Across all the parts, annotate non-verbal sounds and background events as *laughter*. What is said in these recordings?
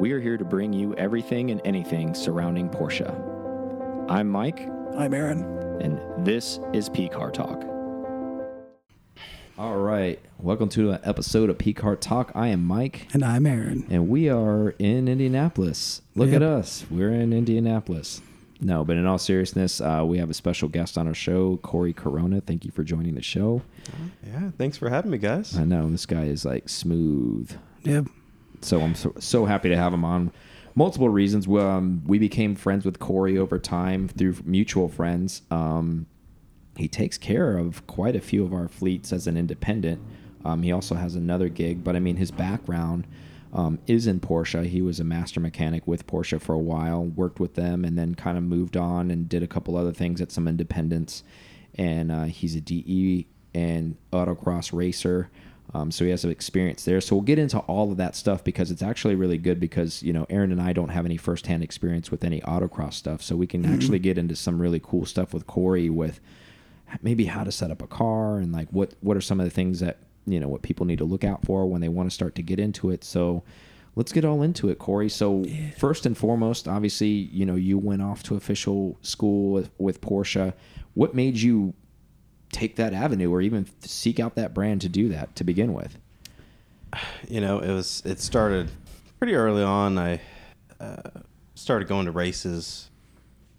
We are here to bring you everything and anything surrounding Porsche. I'm Mike, I'm Aaron. and this is P Car Talk. All right. Welcome to an episode of P Car Talk. I am Mike, And I'm Aaron. and we are in Indianapolis. Look Yep. at us. We're in Indianapolis. No, but in all seriousness, uh, we have a special guest on our show, Corey Corona. Thank you for joining the show. Yeah, thanks for having me, guys. I know this guy is like smooth. Yep. So I'm so, so happy to have him on. Multiple reasons. Um, we became friends with Corey over time through mutual friends. Um, he takes care of quite a few of our fleets as an independent. Um, he also has another gig, but I mean, his background um, is in Porsche. He was a master mechanic with Porsche for a while, worked with them, and then kind of moved on and did a couple other things at some independents. And uh, he's a DE and autocross racer. Um, so he has some experience there. So we'll get into all of that stuff because it's actually really good because, you know, Aaron and I don't have any firsthand experience with any autocross stuff. So we can actually get into some really cool stuff with Corey with maybe how to set up a car and like what, what are some of the things that, you know, what people need to look out for when they want to start to get into it. So let's get all into it, Corey. So first and foremost, obviously, you know, you went off to official school with, with Porsche. What made you take that avenue or even seek out that brand to do that to begin with? You know, it was it started pretty early on. I uh, started going to races,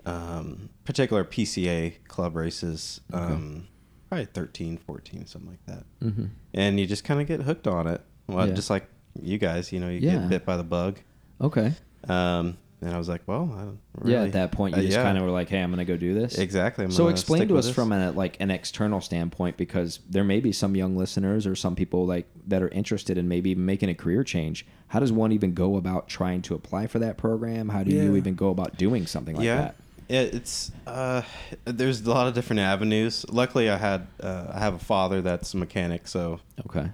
um, particular PCA club races, um, probably 13, 14, something like that. Mm-hmm. And you just kind of get hooked on it. Well, Yeah. just like you guys, you know, you Yeah. get bit by the bug. Okay. Um, and I was like, well, I don't really, Yeah, at that point, you uh, just yeah, kind of were like, "Hey, I'm going to go do this." exactly. I'm So explain to us this. from a like an external standpoint because there may be some young listeners or some people like that are interested in maybe even making a career change. How does one even go about trying to apply for that program? How do you even go about doing something like yeah. that? Yeah, it's uh, there's a lot of different avenues. Luckily, I had uh, I have a father that's a mechanic, so Okay.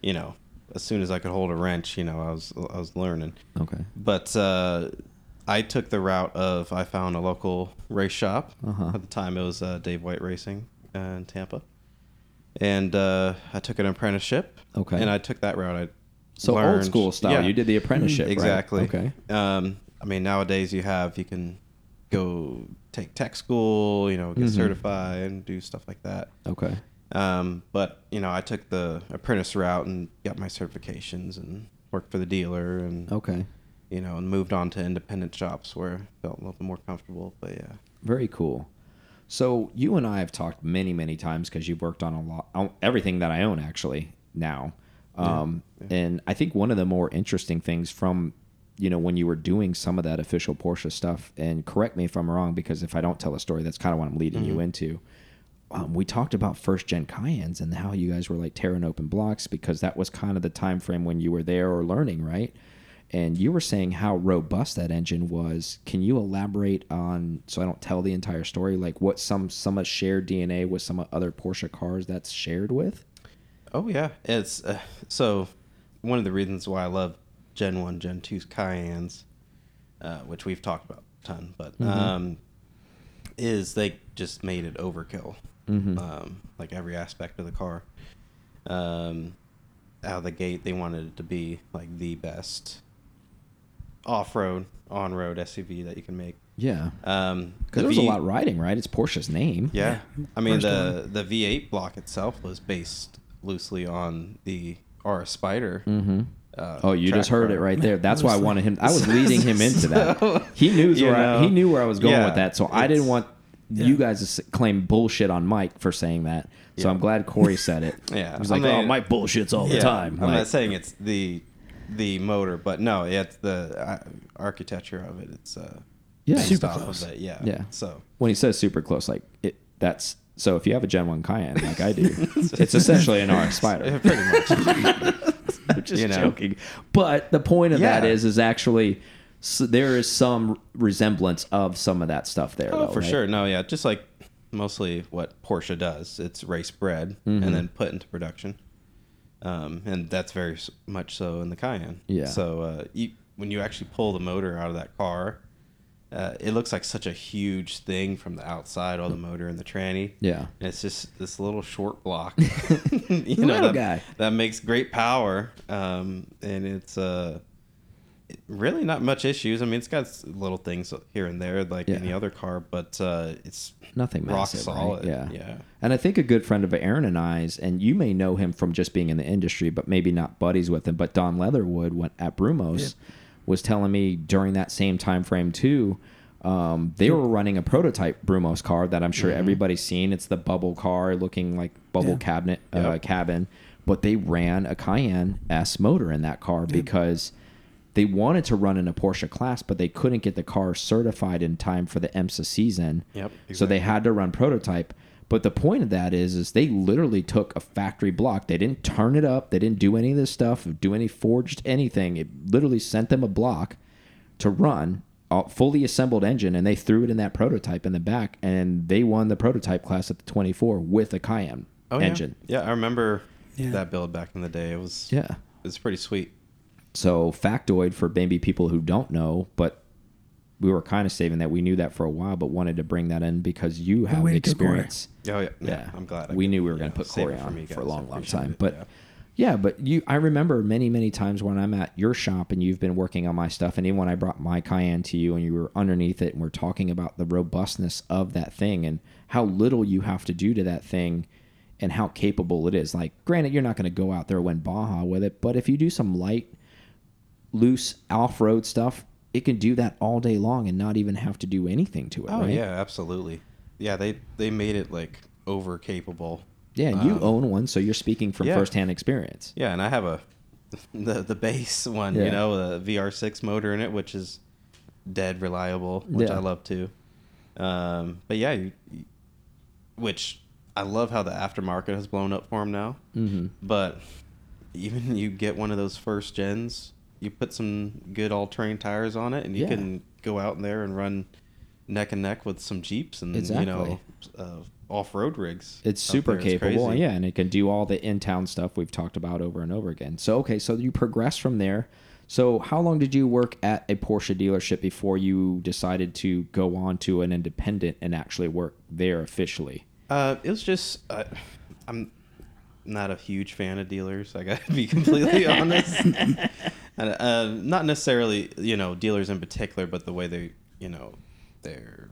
you know, as soon as I could hold a wrench, you know, I was I was learning. Okay. But uh, I took the route of I found a local race shop. Uh-huh. At the time, it was uh, Dave White Racing uh, in Tampa, and uh, I took an apprenticeship. Okay. And I took that route. I So old learned- school style. Yeah. You did the apprenticeship, right? exactly. Okay. Um, I mean, nowadays you have you can go take tech school, you know, get Mhm. certified and do stuff like that. Okay. Um, but you know, I took the apprentice route and got my certifications and worked for the dealer and Okay. You know, and moved on to independent shops where I felt a little bit more comfortable. But yeah, Very cool. So you and I have talked many, many times because you've worked on a lot, everything that I own actually now. Um, And I think one of the more interesting things from, you know, when you were doing some of that official Porsche stuff, and correct me if I'm wrong, because if I don't tell a story, that's kind of what I'm leading you into. Um, we talked about first gen Cayennes and how you guys were like tearing open blocks because that was kind of the time frame when you were there or learning, right? And you were saying how robust that engine was. Can you elaborate on so I don't tell the entire story, like what some some of shared DNA with some other Porsche cars that's shared with? oh yeah, it's uh, so one of the reasons why I love Gen One, Gen 2's Cayennes, uh, which we've talked about a ton, but Mhm. um, is they just made it overkill. Mhm. um, like every aspect of the car. Um, out of the gate, they wanted it to be like the best off-road, on-road SUV that you can make. Yeah, Um, because the there's a V- lot riding, right? It's Porsche's name. Yeah, I mean First the the V8 block itself was based loosely on the RS Spider. Mm-hmm. Uh, Oh, you just heard car. it right there. That's why I *laughs* wanted him. I was leading him into *laughs* So, that. He knew you where I, he knew where I was going yeah, with that. So I didn't want Yeah. you guys to claim bullshit on Mike for saying that. So Yeah. I'm glad Corey said it. *laughs* Yeah, he was I like, "Oh, Mike bullshits all the time." I'm Like, not saying it's the the motor, but no, it's the uh, architecture of it. It's uh, Yeah. based Super off close. Of it. Yeah, Yeah. So when he says super close, like it, that's so. If you have a Gen One Cayenne, like I do, *laughs* it's essentially an RS Yeah, Spider. pretty much. *laughs* I'm just You know. joking. But the point of that Yeah. is, is actually s there is some resemblance of some of that stuff there. Oh, though, for right? sure. No, yeah, just like mostly what Porsche does. It's race bred Mhm. and then put into production. Um, and that's very much so in the Cayenne. Yeah. So uh, you, when you actually pull the motor out of that car, uh, it looks like such a huge thing from the outside, all the motor and the tranny. Yeah. And it's just this little short block, *laughs* *laughs* you know, that, guy. that makes great power. Um, and it's uh, really not much issues. I mean, it's got little things here and there like Yeah. any other car, but uh, it's Nothing rock massive, right? solid. Yeah. yeah. And I think a good friend of Aaron and I's, and you may know him from just being in the industry, but maybe not buddies with him. But Don Leatherwood went at Brumos was telling me during that same time frame too. Um, they were running a prototype Brumos car that I'm sure everybody's seen. It's the bubble car looking like bubble Yeah. cabinet uh, Yep. cabin, but they ran a Cayenne S motor in that car because they wanted to run in a Porsche class, but they couldn't get the car certified in time for the IMSA season. Yep, So they had to run prototype. But the point of that is, is they literally took a factory block. They didn't turn it up. They didn't do any of this stuff, do any forged anything. It literally sent them a block to run a fully assembled engine, and they threw it in that prototype in the back, and they won the prototype class at the 24 with a Cayenne Oh, yeah. engine. Yeah, I remember Yeah. that build back in the day. It was Yeah. it's pretty sweet. So factoid for maybe people who don't know, but we were kind of saving that. We knew that for a while, but wanted to bring that in because you have way to go, Corey. experience. Oh yeah, Yeah, yeah. I'm glad. I we could, knew we were going to put save Corey it for on me for a long, long time. it, But yeah. yeah. but you, I remember many, many times when I'm at your shop and you've been working on my stuff, and even when I brought my Cayenne to you and you were underneath it, and we're talking about the robustness of that thing and how little you have to do to that thing. And how capable it is. Like, granted, you're not going to go out there and win Baja with it, but if you do some light loose off-road stuff, it can do that all day long and not even have to do anything to it. Oh right? yeah, absolutely. Yeah, they they made it like over capable. yeah. And you Um, own one, so you're speaking from yeah. firsthand experience. Yeah, and I have a *laughs* the the base one, Yeah. you know, the VR6 motor in it, which is dead reliable, which Yeah. I love too. Um, but yeah, you, you- which I love how the aftermarket has blown up for them now. Mm-hmm. But even *laughs* you get one of those first gens, you put some good all terrain tires on it, and you Yeah. can go out in there and run neck and neck with some Jeeps and Exactly. you know uh, off road rigs. It's super there. Capable, yeah, and it can do all the in-town stuff we've talked about over and over again. So okay, so you progress from there. So how long did you work at a Porsche dealership before you decided to go on to an independent and actually work there officially? Uh, it was just uh, I'm not a huge fan of dealers. I gotta be completely *laughs* honest. And, uh, not necessarily you know dealers in particular, but the way they you know their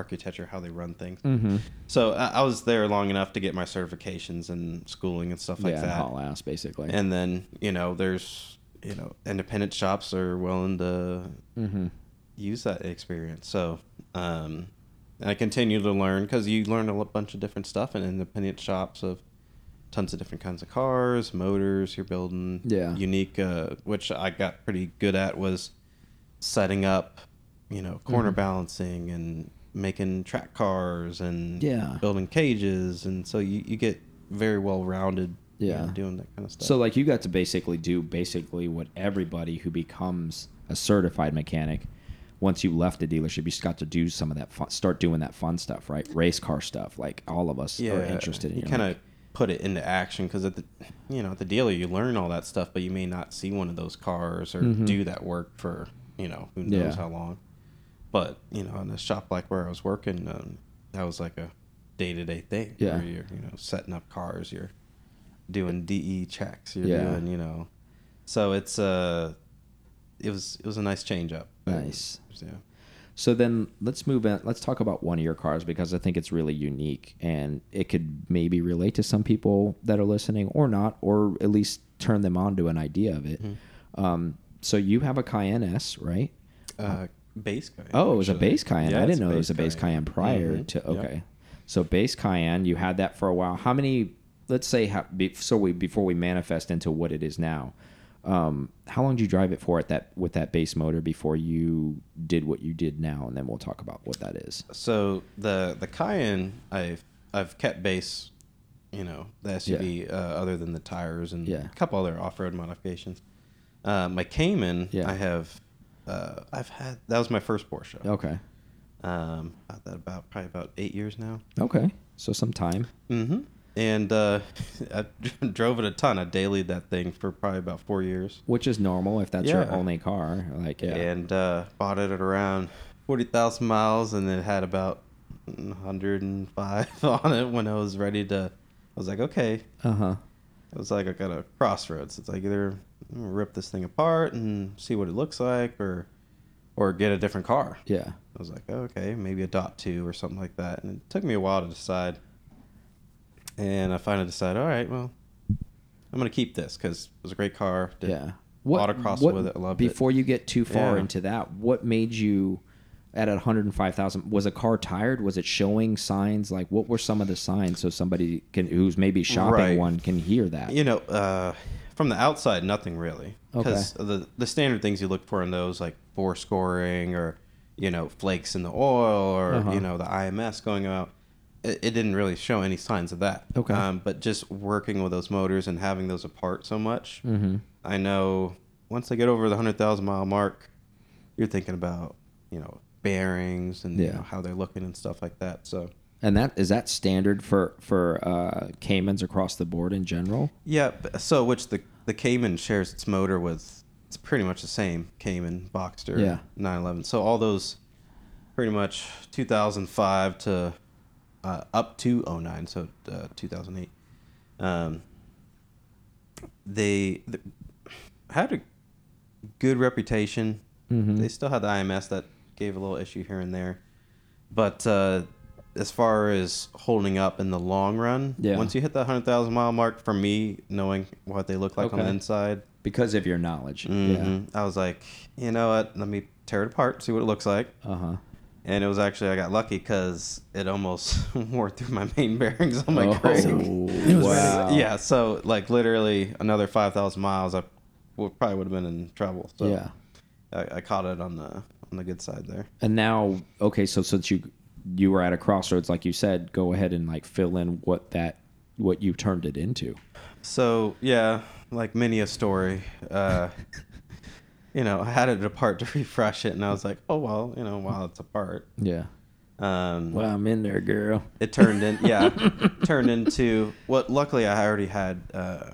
architecture, how they run things. Mm-hmm. So I, I was there long enough to get my certifications and schooling and stuff like yeah, that. haul ass basically. And then you know there's you know independent shops are willing to mm-hmm. use that experience. So, um, I continue to learn because you learn a bunch of different stuff in independent shops of tons of different kinds of cars, motors you're building. Yeah. Unique, uh, which I got pretty good at was setting up, you know, corner Mhm. balancing and making track cars and Yeah. building cages. And so you, you get very well rounded. Yeah. doing that kind of stuff. So like you got to basically do basically what everybody who becomes a certified mechanic once you left the dealership you just got to do some of that fun, start doing that fun stuff, right? Race car stuff like all of us are interested in. You kind of like, put it into action because at the, you know, at the dealer you learn all that stuff, but you may not see one of those cars or Mhm. do that work for you know who knows Yeah. how long. But you know, in a shop like where I was working, um, that was like a day to day thing. Yeah. where you're you know setting up cars, you're doing DE checks, you're Yeah. doing you know, so it's uh, it was it was a nice change up. Nice. Yeah. So then let's move in. Let's talk about one of your cars because I think it's really unique and it could maybe relate to some people that are listening or not, or at least turn them on to an idea of it. Mm-hmm. Um, so you have a Cayenne S, right? Uh, base Cayenne. Oh, it was a actually. base Cayenne. Yeah, I didn't know it was a base Cayenne, prior Mhm. to. Yep. Okay, so base Cayenne, you had that for a while. How many? Let's say, how, so we before we manifest into what it is now. Um, how long did you drive it for at that with that base motor before you did what you did now, and then we'll talk about what that is. So the the Cayenne, I've I've kept base, you know, the SUV uh, other than the tires and Yeah. a couple other off road modifications. Uh, my Cayman, Yeah. I have, uh, I've had that was my first Porsche. Okay. Um, that about probably about eight years now. Okay. So some time. Mm-hmm. And uh, *laughs* I *laughs* drove it a ton. I dailied that thing for probably about four years. Which is normal if that's your only car. Like yeah. and uh, bought it at around 40,000 miles and it had about 105 *laughs* on it when I was ready to I was like okay Uh huh. it was like I got a crossroads it's like either rip this thing apart and see what it looks like, or or get a different car. Yeah. I was like, okay, maybe a dot two or something like that. And it took me a while to decide. And I finally decided, all right, well, I'm gonna keep this because it was a great car. Did Yeah. autocross with it. Loved it. before you get too far Yeah. into that, what made you at 105,000 was a car tired? Was it showing signs like what were some of the signs so somebody can who's maybe shopping Right. one can hear that? You know, uh, from the outside, nothing really. Okay. Because the the standard things you look for in those, like bore scoring or you know flakes in the oil or Uh-huh. you know the IMS going out, it, it didn't really show any signs of that. Okay. Um, but just working with those motors and having those apart so much, Mm-hmm. I know once they get over the hundred thousand mile mark, you're thinking about you know bearings and you know, how they're looking and stuff like that. So And that is that standard for for uh, Caymans across the board in general? Yeah, so which the the Cayman shares its motor with it's pretty much the same Cayman Boxster Yeah. 911. So all those pretty much 2005 to uh, up to 09, so uh, 2008. Um, they, th had a good reputation. Mhm. They still had the IMS that gave a little issue here and there, but uh, as far as holding up in the long run, Yeah. once you hit the hundred thousand mile mark, for me, knowing what they look like on the inside, Because of your knowledge. mhm, I was like, you know what? Let me tear it apart, see what it looks like. Uh huh. And it was actually I got lucky because it almost *laughs* wore through my main bearings on my Oh, crank. *laughs* Wow. Yeah, so like literally another five thousand miles, I would probably would have been in trouble. So Yeah. I, I caught it on the on the good side there. And now, okay, so since you you were at a crossroads, like you said, go ahead and like fill in what that what you turned it into. So yeah, like many a story. Uh, *laughs* you know, I had it apart to *laughs* refresh it, and I was like, oh well, you know, while it's apart. Yeah. Um, Well, I'm in there, girl. it turned in yeah *laughs* turned into what luckily i already had uh,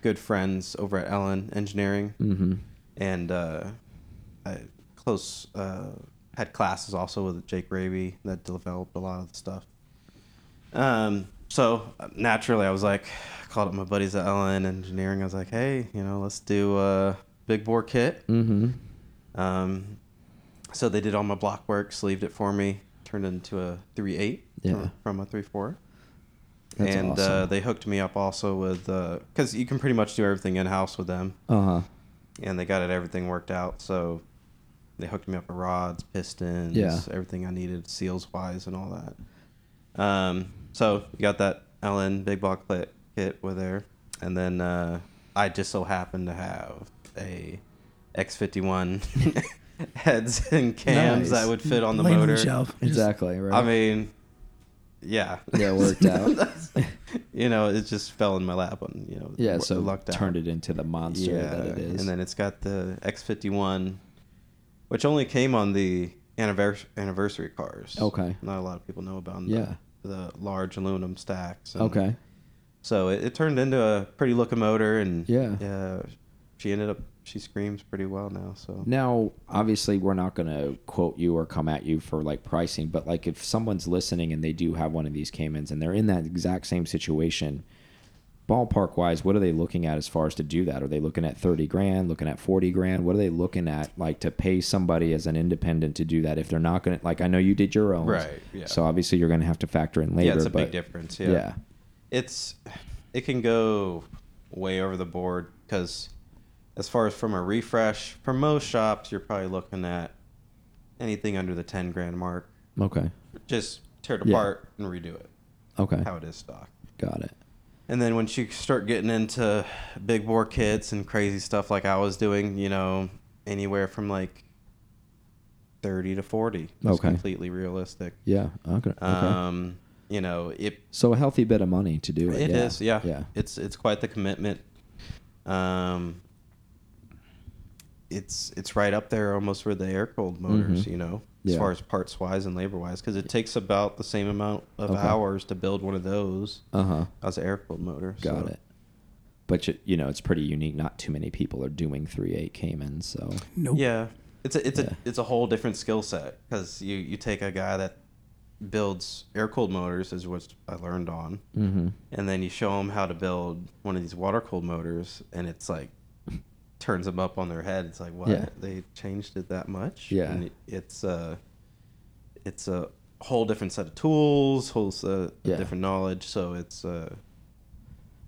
good friends over at LN engineering Mm-hmm. and uh, I close uh, had classes also with jake raby that developed a lot of the stuff um, so uh, naturally i was like called up my buddies at LN engineering i was like hey you know let's do a big bore kit Mm-hmm. um, so they did all my block work sleeved it for me turned it into a 3.8 Yeah. from, from a 3.4 That's and uh, they hooked me up also with because you can pretty much do everything in house with them, Uh huh. and they got it everything worked out. So they hooked me up with rods, pistons, Yeah. everything I needed, seals wise, and all that. Um, so you got that LN big block kit, kit with there, and then uh, I just so happened to have a X51 *laughs* heads and cams Nice. that would fit on the Laying motor. the shelf. Just- Exactly. Right. I mean, yeah. Yeah, it worked *laughs* out. you know, it just fell in my lap on, you know, yeah. w- So lucked out. turned it into the monster yeah, that it is. And then it's got the X51, which only came on the anniversary anniversary cars. Okay. Not a lot of people know about them. Yeah. The, the large aluminum stacks. and- okay. So it, it turned into a pretty looking motor, and Yeah. yeah, she ended up. She screams pretty well now. So Now, obviously, we're not going to quote you or come at you for like pricing, but like if someone's listening and they do have one of these Caymans and they're in that exact same situation, ballpark wise, what are they looking at as far as to do that? Are they looking at 30 grand, looking at 40 grand? What are they looking at like to pay somebody as an independent to do that if they're not going to, like, I know you did your own. Right, yeah. So obviously, you're going to have to factor in labor. yeah, it's a but, big difference. Yeah. Yeah. it's it can go way over the board because as far as from a refresh for most shops you're probably looking at anything under the 10 grand mark Okay. just tear it Yeah. apart and redo it Okay. how it is stock Got it. and then once you start getting into big bore kits and crazy stuff like i was doing you know anywhere from like 30 to 40 That's Okay. completely realistic Yeah. Okay. okay. um you know it so a healthy bit of money to do it. It is, yeah. yeah. Yeah. It's it's quite the commitment. Um, it's it's right up there almost with the air cooled motors, Mhm. you know, Yeah. as far as parts wise and labor wise, because it takes about the same amount of Okay. hours to build one of those Uh huh. as an air cooled motor. Got so- it. But you, you know, it's pretty unique. Not too many people are doing three eight Caymans. So Nope. Yeah, it's a it's Yeah. a it's a whole different skill set because you you take a guy that builds air cooled motors is what I learned on. mm-hmm. and then you show them how to build one of these water cooled motors and it's like turns them up on their head. It's like, what? Yeah. They changed it that much? Yeah. And it's a, it's a whole different set of tools, whole set of Yeah. different knowledge. So it's uh,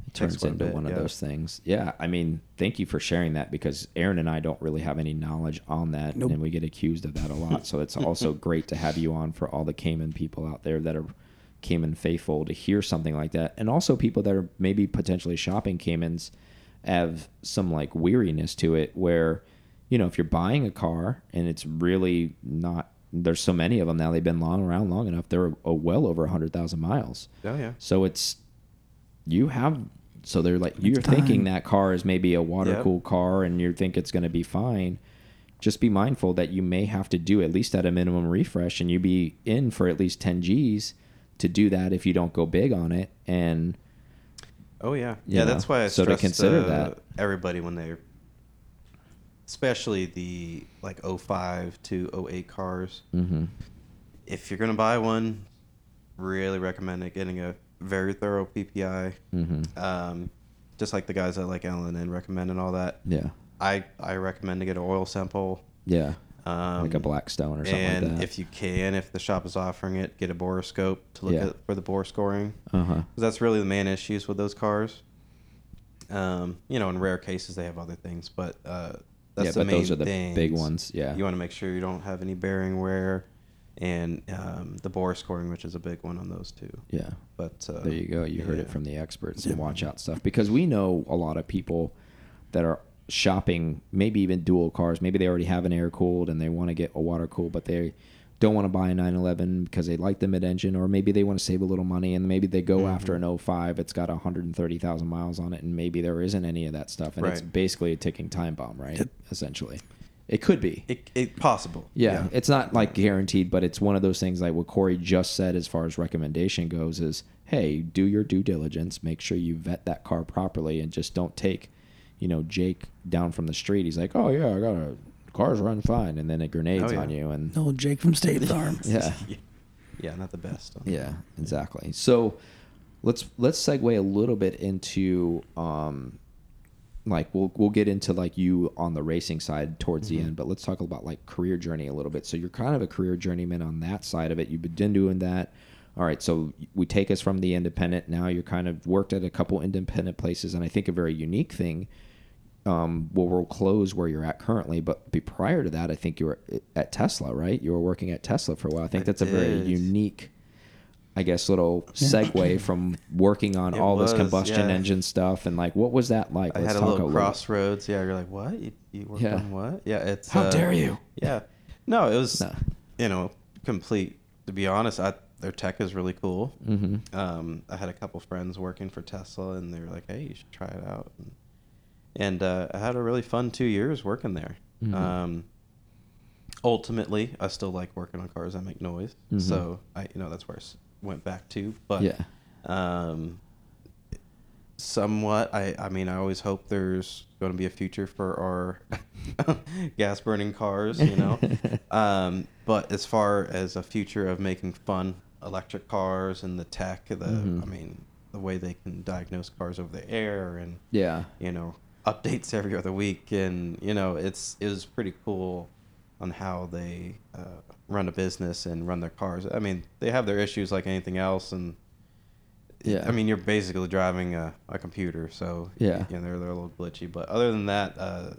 it takes turns into bit, one of yeah. those things. Yeah, I mean, thank you for sharing that because Aaron and I don't really have any knowledge on that, Nope. and we get accused of that a lot. so it's *laughs* also great to have you on for all the Cayman people out there that are Cayman faithful to hear something like that, and also people that are maybe potentially shopping Caymans have some like weariness to it, where you know if you're buying a car and it's really not. There's so many of them now. They've been long around long enough. They're uh, well over hundred thousand miles. oh yeah, So it's you have so they're like you're time. thinking that car is maybe a water Yep. cooled car and you think it's going to be fine. Just be mindful that you may have to do at least at a minimum refresh and you be in for at least 10 Gs to do that if you don't go big on it and oh yeah, yeah. know, That's why I so to stress consider uh, that. everybody when they're, especially the like 05 to 08 cars. mhm if you're gonna buy one, really recommend it getting a very thorough PPI. mhm Um, just like the guys that like LN and recommend and all that. yeah. I I recommend to get an oil sample. Yeah. Um, like a Blackstone or something and like that. if you can, if the shop is offering it, get a borescope to look Yeah. at for the bore scoring. uh-huh. 'Cause that's really the main issues with those cars. Um, you know, in rare cases they have other things, but uh, that's Yeah, the but main those are the big ones, yeah. you want to make sure you don't have any bearing wear, and um, the bore scoring, which is a big one on those two. Yeah. But uh, There you go. You heard it from the experts and watch out stuff because we know a lot of people that are shopping, maybe even dual cars. Maybe they already have an air cooled and they want to get a water cooled, but they don't want to buy a 911 because they like the mid engine, or maybe they want to save a little money and maybe they go Mm-hmm. after an 05. It's got 130,000 miles on it, and maybe there isn't any of that stuff, and it's basically a ticking time bomb, right? Essentially, it could be. It, it possible. Yeah, it's not like guaranteed, but it's one of those things like what Corey just said as far as recommendation goes is, hey, do your due diligence, make sure you vet that car properly, and just don't take, you know, Jake down from the street. He's like, oh yeah, I got a car's run fine, and then it grenades Oh, yeah. on you, and No, Jake from State Farm. *laughs* *laughs* yeah, yeah, not the best. yeah, exactly. So let's let's segue a little bit into um like we'll we'll get into like you on the racing side towards the end, but let's talk about like career journey a little bit. So you're kind of a career journeyman on that side of it. You've been doing that. All right, so we take us from the independent. Now you're kind of worked at a couple independent places, and I think a very unique thing um, well, we'll close where you're at currently, but be prior to that, I think you were at Tesla, right? You were working at Tesla for a while. I think I that's a very unique, I guess, little segue *laughs* from working on It all was, this combustion yeah. engine stuff and like, what was that like? I Let's had a little crossroads. Yeah, you're like, what? You, you worked Yeah. on what? Yeah, it's. How uh, dare you? Yeah, no, it was. No. You know, complete. To be honest, I, their tech is really cool. Mm-hmm. Um, I had a couple friends working for Tesla, and they were like, "Hey, you should try it out." And, and uh, I had a really fun two years working there. Mhm. Um, ultimately, I still like working on cars that make noise, Mhm. so I, you know, that's where I went back to. But Yeah. um, somewhat, I, I mean, I always hope there's going to be a future for our *laughs* gas burning cars, you know. *laughs* um, but as far as a future of making fun electric cars and the tech, the Mhm. I mean, the way they can diagnose cars over the air and Yeah. you know updates every other week, and you know it's it was pretty cool on how they uh, run a business and run their cars. I mean, they have their issues like anything else, and Yeah. I mean, you're basically driving a, a computer, so Yeah. you know they're they're a little glitchy. But other than that, uh,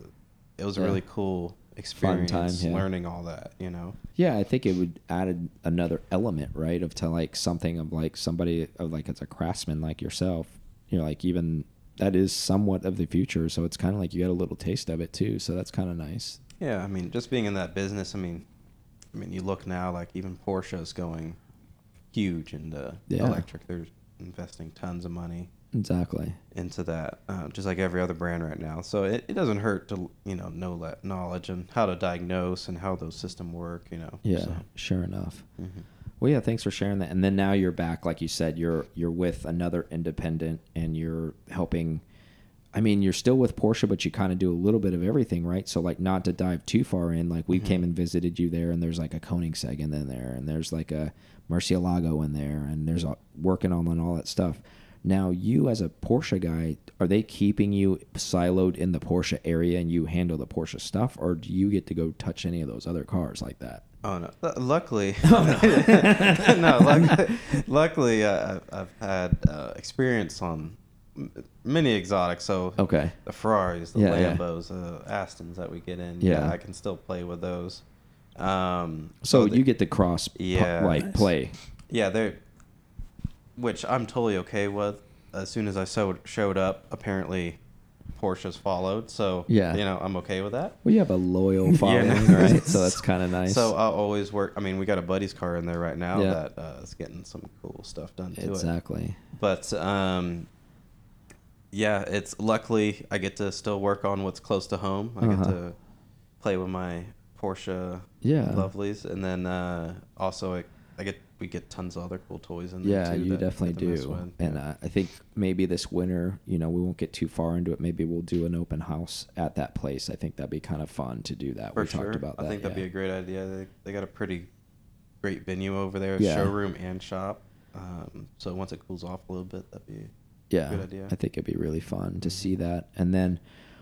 it was a really cool Fun time, experience yeah. learning all that. You know, Yeah, I think it would add another element, right, of to like something of like somebody of like as a craftsman like yourself. You know, like even that is somewhat of the future, so it's kind of like you get a little taste of it too. So that's kind of nice. yeah. I mean, just being in that business. I mean, I mean, you look now, like even Porsche's going huge into Yeah. electric. They're investing tons of money Exactly. into that, uh, just like every other brand right now. So it, it doesn't hurt to you know know that knowledge and how to diagnose and how those systems work. You know. Yeah, So, sure enough. mhm. Well, yeah, thanks for sharing that. And then now you're back, like you said, you're you're with another independent, and you're helping. I mean, you're still with Porsche, but you kind of do a little bit of everything, right? So, like, not to dive too far in, like we Mhm. came and visited you there, and there's like a Koenigsegg in there, and there's like a Murcielago in there, and there's a, working on and all that stuff. Now, you as a Porsche guy, are they keeping you siloed in the Porsche area and you handle the Porsche stuff, or do you get to go touch any of those other cars like that? Oh no! Lu- Luckily, *laughs* *laughs* no. luckily, luckily uh, I've, had uh, experience on many exotics. So Okay. the Ferraris, the Yeah, yeah. Lambos, uh, Astons that we get in. Yeah. I can still play with those. Um, So the- you get to cross, Yeah. like Nice. play. yeah, they're which I'm totally okay with. As soon as I so, showed up, apparently Porsche's followed. So Yeah. you know I'm okay with that. Well, you have a loyal *laughs* following, Yeah. right? *laughs* So that's kind of nice. So I'll always work. I mean, we got a buddy's car in there right now Yeah. that uh, is getting some cool stuff done to it. exactly. But um, yeah, it's luckily I get to still work on what's close to home. I Uh-huh. get to play with my Porsche Yeah. lovelies, and then uh, also I, I get we get tons of other cool toys in there. Yeah, too you that- definitely do. And uh, I think maybe this winter, you know, we won't get too far into it. Maybe we'll do an open house at that place. I think that'd be kind of fun to do that. For we sure, talked about that. I think that'd be a great idea. They, they got a pretty great venue over there, Yeah. showroom and shop. Um, so once it cools off a little bit, that'd be yeah good idea. i think it'd be really fun to see that and then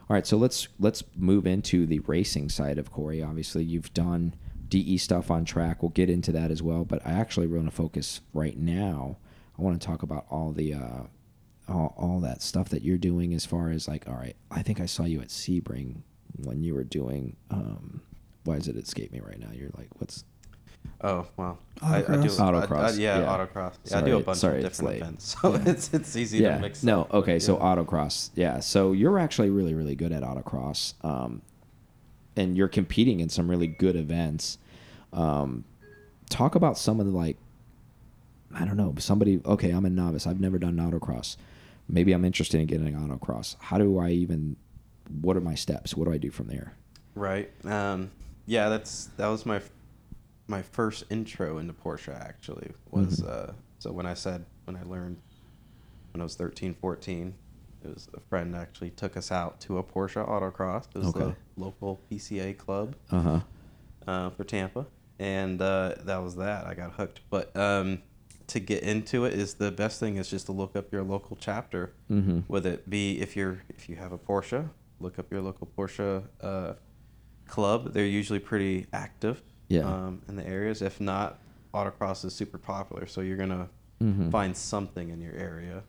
all right so let's let's move into the racing side of corey obviously you've done de stuff on track we'll get into that as well but i actually want to focus right now i want to talk about all the uh all, all that stuff that you're doing as far as like all right i think i saw you at sebring when you were doing um why does it escape me right now you're like what's Oh wow! I, I do Autocross? I- I- Autocross, yeah, yeah. autocross. Yeah, I do a bunch sorry, of different late. events, so Yeah. it's it's easy yeah to mix. no up, okay so yeah. autocross yeah so you're actually really really good at autocross um and you're competing in some really good events um talk about some of the like i don't know somebody okay i'm a novice i've never done autocross maybe i'm interested in getting an autocross how do i even what are my steps what do i do from there Right. Um, yeah, that's that was my my first intro into Porsche. Actually, was Mhm. uh, so when I said when I learned when I was 13, 14, it was a friend actually took us out to a Porsche autocross. It was Okay. the local PCA club. uh-huh uh, for Tampa, and uh, that was that. I got hooked. But um, to get into it is the best thing is just to look up your local chapter. Mhm. Whether it be if you're if you have a Porsche, look up your local Porsche uh, club. They're usually pretty active. Yeah. Um, in the areas. If not, autocross is super popular, so you're gonna Mhm. find something in your area.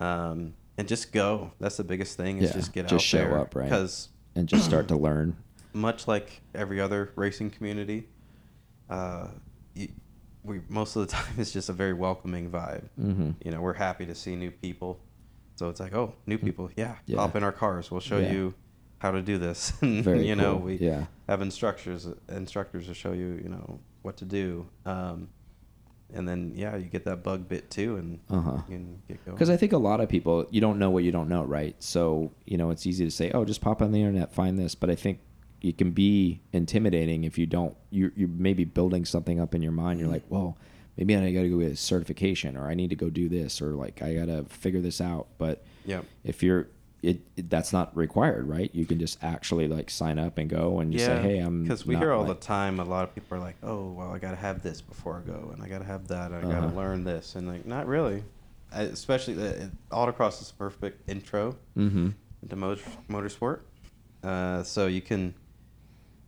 Um, and just go. That's the biggest thing. Is Yeah, just get just out show there. up, right? Because and just start to learn *clears throat* much like every other racing community, uh, you, we most of the *laughs* time it's just a very welcoming vibe. Mhm. You know, we're happy to see new people, so it's like, oh, new people, yeah. Yeah. hop in our cars. We'll show Yeah. you how to do this. And, *laughs* Very you know, cool. we Yeah. have instructors instructors to show you, you know, what to do. Um, and then yeah, you get that bug bit too, and Uh-huh. you can get going. Because I think a lot of people, you don't know what you don't know, right? So, you know, it's easy to say, oh, just pop on the internet, find this. But I think it can be intimidating if you don't, you're, you're maybe building something up in your mind. You're like, well, maybe I got to go get a certification or I need to go do this or like I got to figure this out. But yeah, if you're, it, it- that's not required, right? You can just actually like sign up and go and just say, hey, I'm. because we hear all like- the time. A lot of people are like, "Oh, well, I gotta have this before I go, and I gotta have that, and I Uh-huh. gotta learn this," and like, not really. I, especially the, autocross is a perfect intro Mhm. into motor, motorsport. Uh, so you can,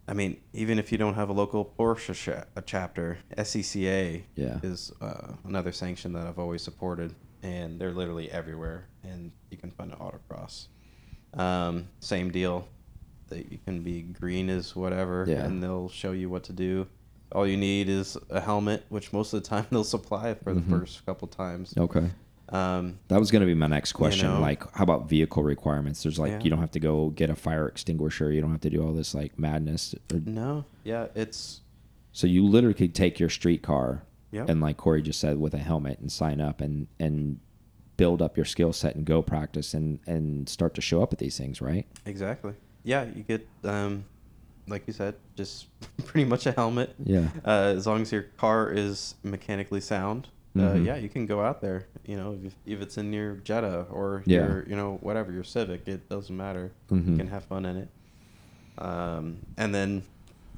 I mean, even if you don't have a local Porsche cha- chapter, SCCA Yeah. is uh, another sanction that I've always supported, and they're literally everywhere, and you can find an autocross. Um, same deal. That you can be green as whatever, Yeah. and they'll show you what to do. All you need is a helmet, which most of the time *laughs* they'll supply for Mhm. the first couple times. Okay. Um, That was going to be my next question. know? like, how about vehicle requirements? There's like, Yeah. you don't have to go get a fire extinguisher. You don't have to do all this like madness. Or- no, yeah, it's So you literally could take your street car Yep. and, like Corey just said, with a helmet and sign up and and build up your skill set and go practice and and start to show up at these things, right? Exactly. Yeah, you get um, like you said, just *laughs* pretty much a helmet. Yeah. Uh, as long as your car is mechanically sound, uh, Mhm. yeah, you can go out there. You know, if, if it's in your Jetta or Yeah. your, you know, whatever your Civic, it doesn't matter. Mhm. You can have fun in it. Um, and then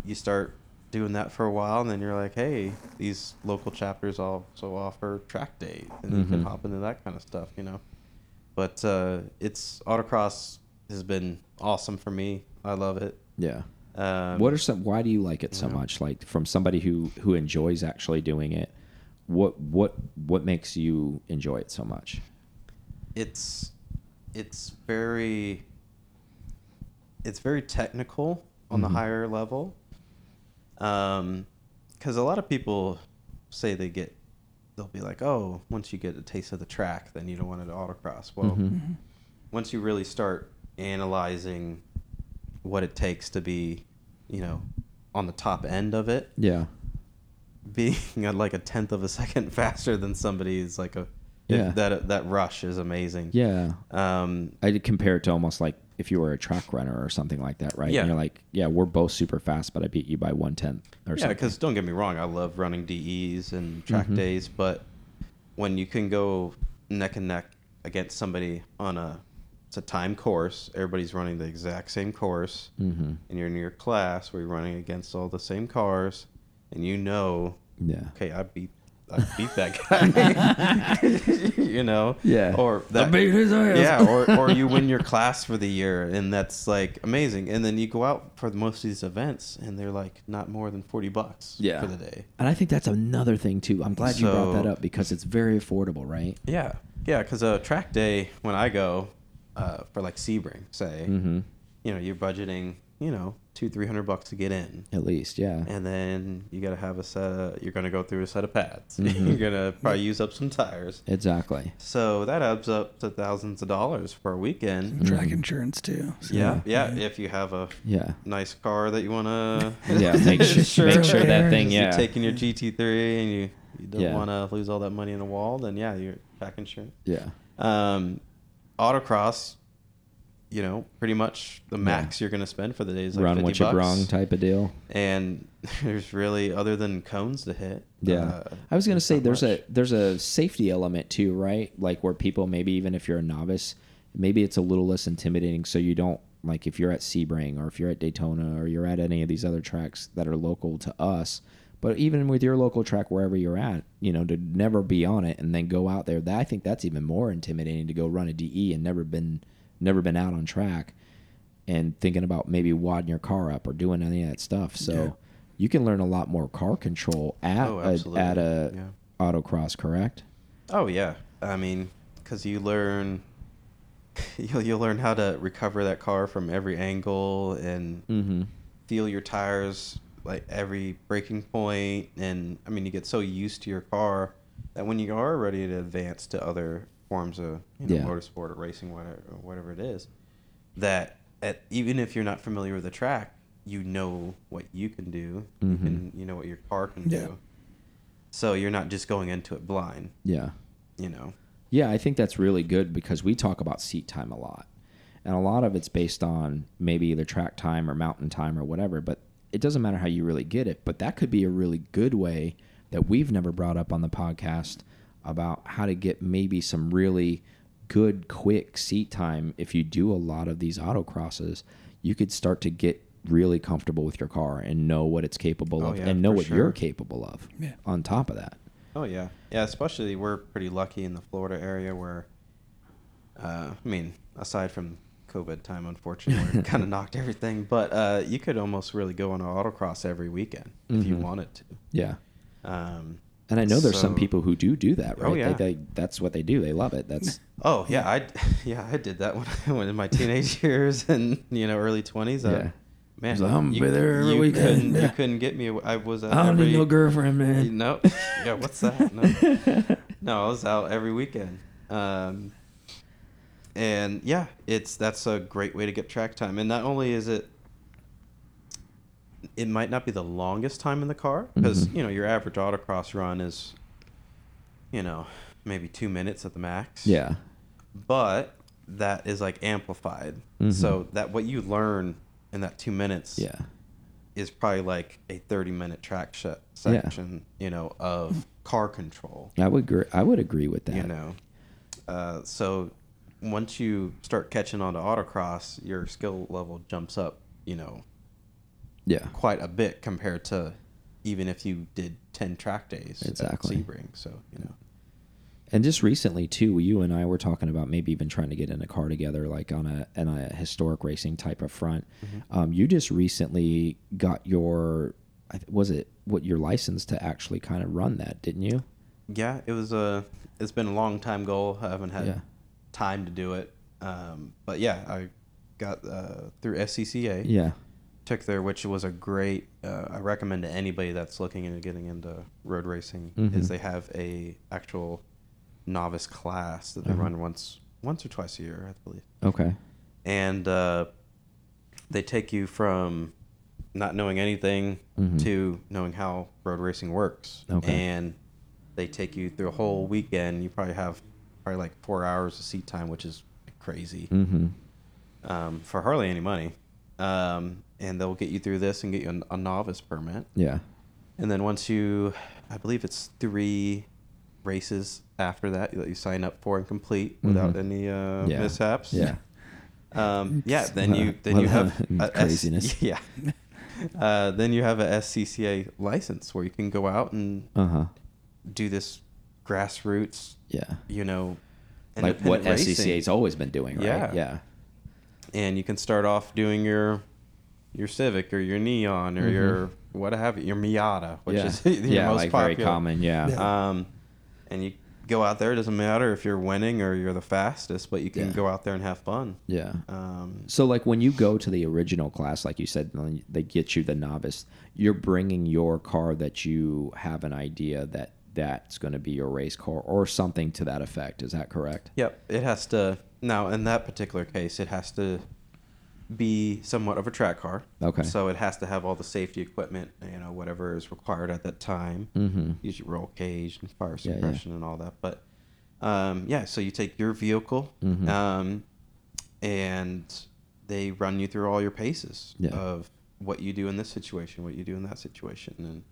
you start doing that for a while, and then you're like, hey, these local chapters also offer track days, and you can Mhm. hop into that kind of stuff, you know. But uh, it's autocross has been awesome for me. I love it. Yeah. Um, what are some? Why do you like it so much? Like from somebody who who enjoys actually doing it, what what what makes you enjoy it so much? it's it's very it's very technical on Mhm. the higher level um because a lot of people say they get they'll be like oh once you get a taste of the track then you don't want it to autocross well Mhm. once you really start analyzing what it takes to be you know on the top end of it Yeah. being at *laughs* like a tenth of a second *laughs* faster than somebody is like a Yeah. that that rush is amazing Yeah. um I'd compare it to almost like if you were a track runner or something like that, right? Yeah. And you're like, yeah, we're both super fast, but I beat you by one tenth or yeah something. because don't get me wrong i love running des and track Mhm. days but when you can go neck and neck against somebody on a it's a time course everybody's running the exact same course Mm-hmm. and you're in your class where you're running against all the same cars and you know Yeah. okay i beat i beat that guy *laughs* you know Yeah. or I that beat his ass. yeah or, *laughs* or you win your class for the year and that's like amazing and then you go out for most of these events and they're like not more than 40 bucks Yeah. for the day And I think that's another thing too. I'm glad you brought that up because it's very affordable, right? yeah yeah because a track day when i go uh, for like sebring say Mm-hmm. you know you're budgeting you know two three hundred bucks to get in At least, yeah. and then you got to have a set of, you're going to go through a set of pads *laughs* Mhm. you're going to probably use up some tires Exactly. so that adds up to thousands of dollars for a weekend Track Mhm. insurance too. So, yeah yeah if you have a Yeah. nice car that you want to *laughs* Yeah. Make *laughs* sure, make sure that thing. Yeah you're taking your GT3 and you, you don't Yeah. want to lose all that money in a wall, then yeah, you're back insurance. Yeah. Um, autocross, you know, pretty much the max you're going to spend for the day is like Run 50 what you bucks. brung type of deal. And *laughs* there's really, other than cones to hit. Yeah. uh, I was gonna say there's much. a there's a safety element too, right? Like where people maybe even if you're a novice, maybe it's a little less intimidating. So you don't like if you're at Sebring or if you're at Daytona or you're at any of these other tracks that are local to us. But even with your local track, wherever you're at, you know, to never be on it and then go out there, that I think that's even more intimidating to go run a DE and never been never been out on track and thinking about maybe wadding your car up or doing any of that stuff. So Yeah. you can learn a lot more car control at Oh, a, at a Yeah. autocross, correct? Oh yeah, I mean, because you learn, *laughs* you'll you'll learn how to recover that car from every angle and Mm-hmm. feel your tires like every breaking point, and I mean, you get so used to your car that when you are ready to advance to other forms of you know, Yeah. motorsport or racing, whatever whatever it is, that at, even if you're not familiar with the track, you know what you can do, you Mhm. can you know what your car can Yeah. do, so you're not just going into it blind, Yeah. you know. Yeah, I think that's really good because we talk about seat time a lot. And a lot of it's based on maybe either track time or mountain time or whatever, but it doesn't matter how you really get it. But that could be a really good way that we've never brought up on the podcast about how to get maybe some really good, quick seat time. If you do a lot of these autocrosses, you could start to get really comfortable with your car and know what it's capable Oh, of yeah, and know what sure. you're capable of Yeah. on top of that. Oh yeah, yeah. Especially we're pretty lucky in the Florida area where, uh, I mean, aside from COVID time, unfortunately, *laughs* kind of knocked everything. But uh, you could almost really go on an autocross every weekend if you Mhm. wanted to. Yeah. Um, And I know there's some people who do do that, right? Oh, yeah. They, they, that's what they do. They love it. That's *laughs* oh yeah, I *laughs* yeah I did that *laughs* when I went in my teenage years and you know early twenties. Yeah. Man, like, "I'm you, be there every you weekend." Couldn't, Yeah. You couldn't get me. I was I don't every, need no girlfriend, man. No, yeah. What's that? No. no, I was out every weekend. Um, and yeah, it's that's a great way to get track time. And not only is it, it might not be the longest time in the car because Mhm. you know your average autocross run is, you know, maybe two minutes at the max. Yeah. But that is like amplified. Mhm. So that what you learn in that two minutes Yeah. is probably like a 30 minute track sh- Yeah. section, you know, of car control, I would agree. I would agree with that. you know. Uh, so once you start catching on to autocross, your skill level jumps up, you know, Yeah. quite a bit compared to even if you did ten track days Exactly. at Sebring. So you know, And just recently too, you and I were talking about maybe even trying to get in a car together, like on a on a historic racing type of front. Mm-hmm. Um, you just recently got your, was it what your license to actually kind of run that, didn't you? yeah, it was a. It's been a long time goal. I haven't had Yeah. time to do it, um, but yeah, I got uh, through SCCA. Yeah. Took there, which was a great. Uh, I recommend to anybody that's looking into getting into road racing Mhm. is they have a actual novice class that they Uh-huh. run once once or twice a year, I believe, Okay. and uh, they take you from not knowing anything Mhm. to knowing how road racing works, Okay. and they take you through a whole weekend. You probably have probably like four hours of seat time, which is crazy Mm-hmm. um, for hardly any money. Um, and they'll get you through this and get you a, a novice permit. Yeah. And then once you, I believe it's three races after that that you sign up for and complete without Mhm. any uh, Yeah. mishaps. Yeah. *laughs* Um, yeah. Then you *laughs* then you have *laughs* a S- craziness. yeah. Uh, then you have a SCCA license where you can go out and Uh huh. do this grassroots, Yeah. you know, Like what racing. SCCA's always been doing, right? Yeah. Yeah. And you can start off doing your your Civic or your Neon or Mhm. your what have you, your Miata, which yeah. is *laughs* your yeah, most like popular. very common. Yeah. Yeah. Um, and you go out there. It doesn't matter if you're winning or you're the fastest, but you can Yeah. go out there and have fun. Yeah. Um, So, like when you go to the original class, like you said, they get you the novice. You're bringing your car that you have an idea that that's going to be your race car or something to that effect. Is that correct? yep, it has to. Now, in that particular case, it has to be somewhat of a track car. Okay. So it has to have all the safety equipment, you know, whatever is required at that time. Mm-hmm. usually roll cage and fire Yeah, yeah. suppression and all that. But um, yeah, so you take your vehicle Mhm. um, and they run you through all your paces Yeah. of what you do in this situation, what you do in that situation, and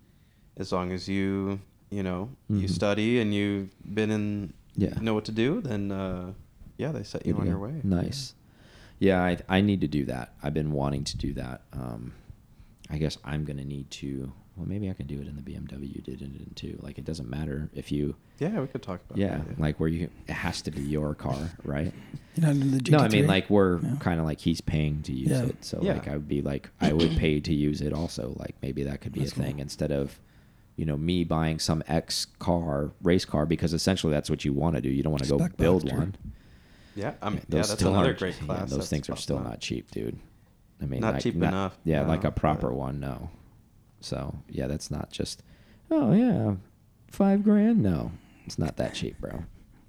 as long as you you know you Mhm. study and you've been in Yeah. know what to do, then uh, yeah, they set you on go. your way. Nice. Yeah, I, I need to do that. I've been wanting to do that. Um, I guess I'm gonna need to. Well, maybe I can do it in the BMW you did it in too. Like it doesn't matter if you. Yeah, we could talk about Yeah, that. like where you it has to be your car, right? You're *laughs* not into the No, I mean like we're Yeah. kind of like he's paying to use Yeah. it, so Yeah. like I would be like I would pay to use it also. Like maybe that could be That's a thing cool. instead of, you know, me buying some X car race car because essentially that's what you want to do. You don't want to go build Boxster. one. Yeah, I'm, Yeah, yeah, that's another aren't- great yeah, those that's things are still not cheap, dude. I mean, Not like, cheap enough, Yeah, like a proper but- one, no. So yeah, that's not just. Oh yeah, five grand. No, it's not that cheap, bro.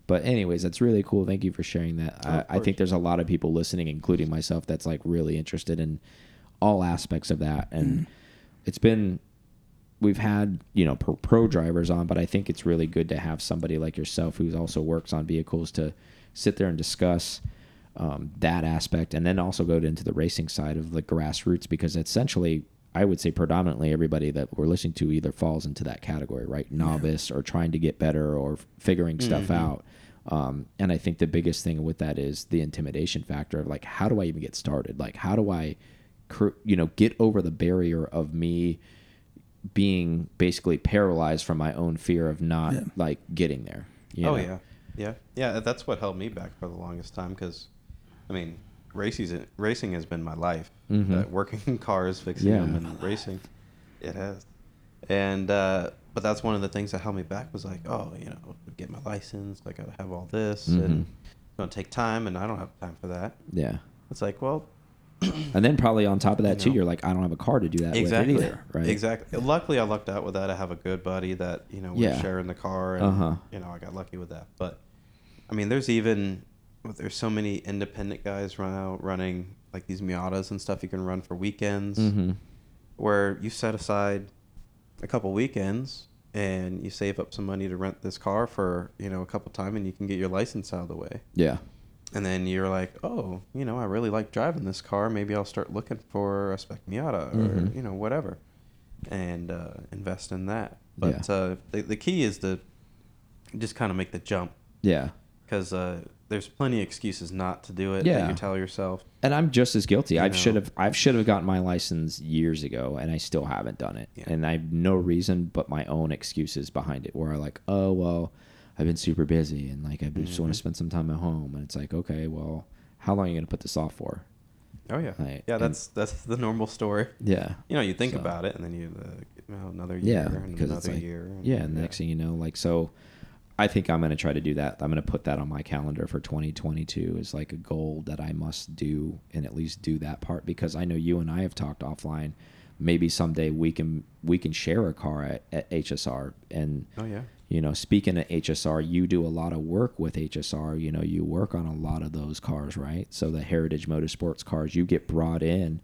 But anyways, that's really cool. Thank you for sharing that. Oh, I, I think there's a lot of people listening, including myself, that's like really interested in all aspects of that, and *clears throat* it's been we've had you know pro, pro drivers on, but I think it's really good to have somebody like yourself who also works on vehicles to sit there and discuss um, that aspect, and then also go into the racing side of the grassroots because essentially. I would say predominantly everybody that we're listening to either falls into that category, right? Novice or trying to get better or figuring stuff Mhm. out. Um, and I think the biggest thing with that is the intimidation factor of like, how do I even get started? Like, how do I, you know, get over the barrier of me being basically paralyzed from my own fear of not Yeah. like getting there? you oh know? yeah, yeah, yeah. That's what held me back for the longest time because, I mean, racing racing has been my life. Mhm. Uh, working in cars, fixing Yeah. them, and racing, it has. And uh, but that's one of the things that held me back was like, oh, you know, get my license. Like I gotta have all this, Mhm. and it's gonna take time, and I don't have time for that. Yeah. It's like, well, *clears throat* And then probably on top of that You too, know. you're like, I don't have a car to do that exactly, with either, right? Exactly. Luckily, I lucked out with that. I have a good buddy that you know we're Yeah. sharing the car, and Uh-huh. you know I got lucky with that. But I mean, there's even there's so many independent guys run out running like these Miatas and stuff. You can run for weekends Mm-hmm. where you set aside a couple weekends and you save up some money to rent this car for you know a couple time, and you can get your license out of the way. Yeah. And then you're like, oh, you know, I really like driving this car. Maybe I'll start looking for a spec Miata or Mhm. you know whatever, and uh, invest in that. But Yeah. uh, the the key is to just kind of make the jump. Yeah. Because uh, there's plenty of excuses not to do it. that Yeah. you tell yourself. and I'm just as guilty. I should have I should have gotten my license years ago, and I still haven't done it. Yeah. And I have no reason but my own excuses behind it. Where I'm like, oh well, I've been super busy, and like I just want Mhm. to spend some time at home. And it's like, okay, well, how long are you gonna put this off for? Oh yeah, yeah. and- That's that's the normal story. Yeah. You know, you think So- about it, and then you uh, another year, Yeah, and because another it's like, year. and- yeah, and the next thing you know, like so. I think I'm going to try to do that. I'm going to put that on my calendar for 2022 as like a goal that I must do and at least do that part because I know you and I have talked offline. Maybe someday we can we can share a car at, at HSR and Oh yeah. you know speaking of HSR, you do a lot of work with HSR. You know, you work on a lot of those cars, right? So the Heritage Motorsports cars, you get brought in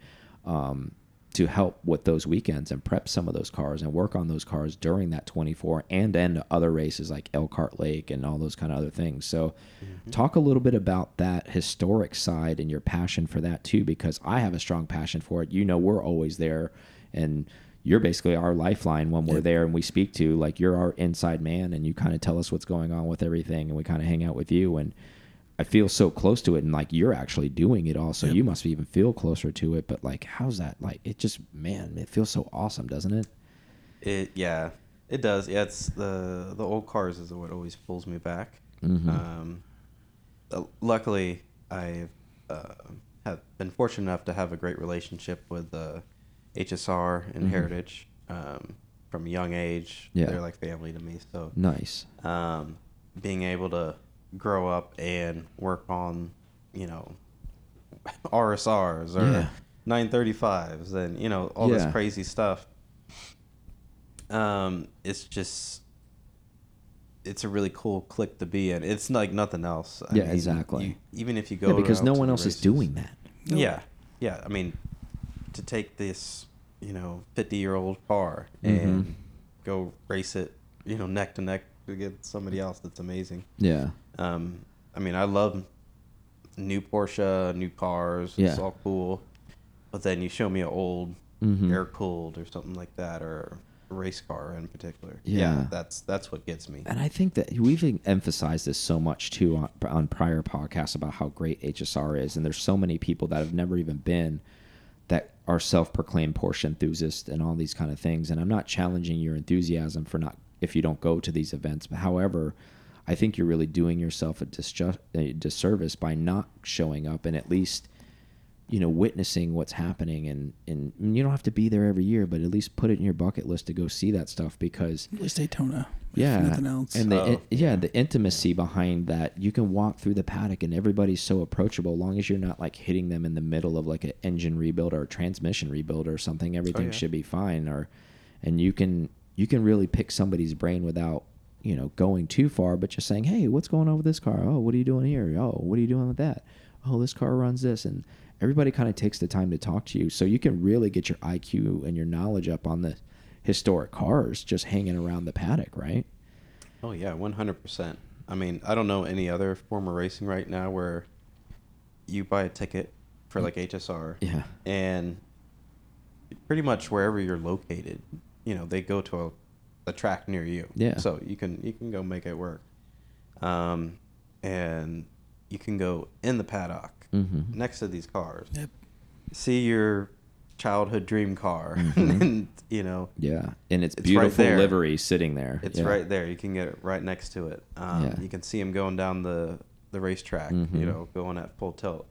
um, to help with those weekends and prep some of those cars and work on those cars during that 24 and then other races like Elkhart Lake and all those kind of other things. So, mm-hmm. talk a little bit about that historic side and your passion for that too, because I have a strong passion for it. You know, we're always there and you're basically our lifeline when we're there and we speak to like you're our inside man and you kind of tell us what's going on with everything and we kind of hang out with you and I feel so close to it and like you're actually doing it also Yep. you must even feel closer to it but like how's that like it just man it feels so awesome doesn't it It yeah, it does. Yeah, it's the the old cars is what always pulls me back. Mhm. Um, uh, luckily, I've uh, have been fortunate enough to have a great relationship with uh, HSR and Mhm. Heritage um, from a young age. Yeah. they're like family to me. So nice um, being able to grow up and work on, you know, *laughs* RSRs or Yeah. 935s and you know all Yeah. this crazy stuff. Um, it's just, it's a really cool clique to be in. It's like nothing else. I Yeah, mean, exactly. you- even if you go yeah because no one the else is doing that No. yeah, yeah. I mean, to take this, you know, fifty-year-old car and go race it, you know, neck to neck against somebody else, that's amazing. yeah Um, I mean, I love new Porsche, new cars. Yeah. It's all cool. But then you show me an old Mhm. air cooled or something like that, or a race car in particular. Yeah. that's that's what gets me. And I think that we've emphasized this so much too on, on prior podcasts about how great HSR is, and there's so many people that have never even been that are self-proclaimed Porsche enthusiasts and all these kind of things. And I'm not challenging your enthusiasm for not if you don't go to these events. But however, I think you're really doing yourself a, disju- a disservice by not showing up and at least you know witnessing what's happening and and you don't have to be there every year but at least put it in your bucket list to go see that stuff because At least Daytona. Uh, if yeah nothing else. and the Oh, yeah the intimacy behind that you can walk through the paddock and everybody's so approachable long as you're not like hitting them in the middle of like an engine rebuild or a transmission rebuild or something oh, everything yeah. should be fine or and you can you can really pick somebody's brain without you know going too far but just saying hey what's going on with this car? Oh what are you doing here? Oh what are you doing with that? Oh this car runs this. And everybody kind of takes the time to talk to you so you can really get your iq and your knowledge up on the historic cars just hanging around the paddock right? Oh yeah, one hundred percent. I mean, I don't know any other form of racing right now where you buy a ticket for mm. like HSR, yeah. and pretty much wherever you're located, you know, they go to a, a track near you. Yeah. So you can you can go make it work, um, and you can go in the paddock Mhm. next to these cars, Yep. see your childhood dream car, *laughs* Mhm. and you know, Yeah, and it's, It's right beautiful there. livery sitting there. It's Yeah. right there. You can get it right next to it. Um, Yeah. You can see him going down the the racetrack. Mhm. You know, going at full tilt.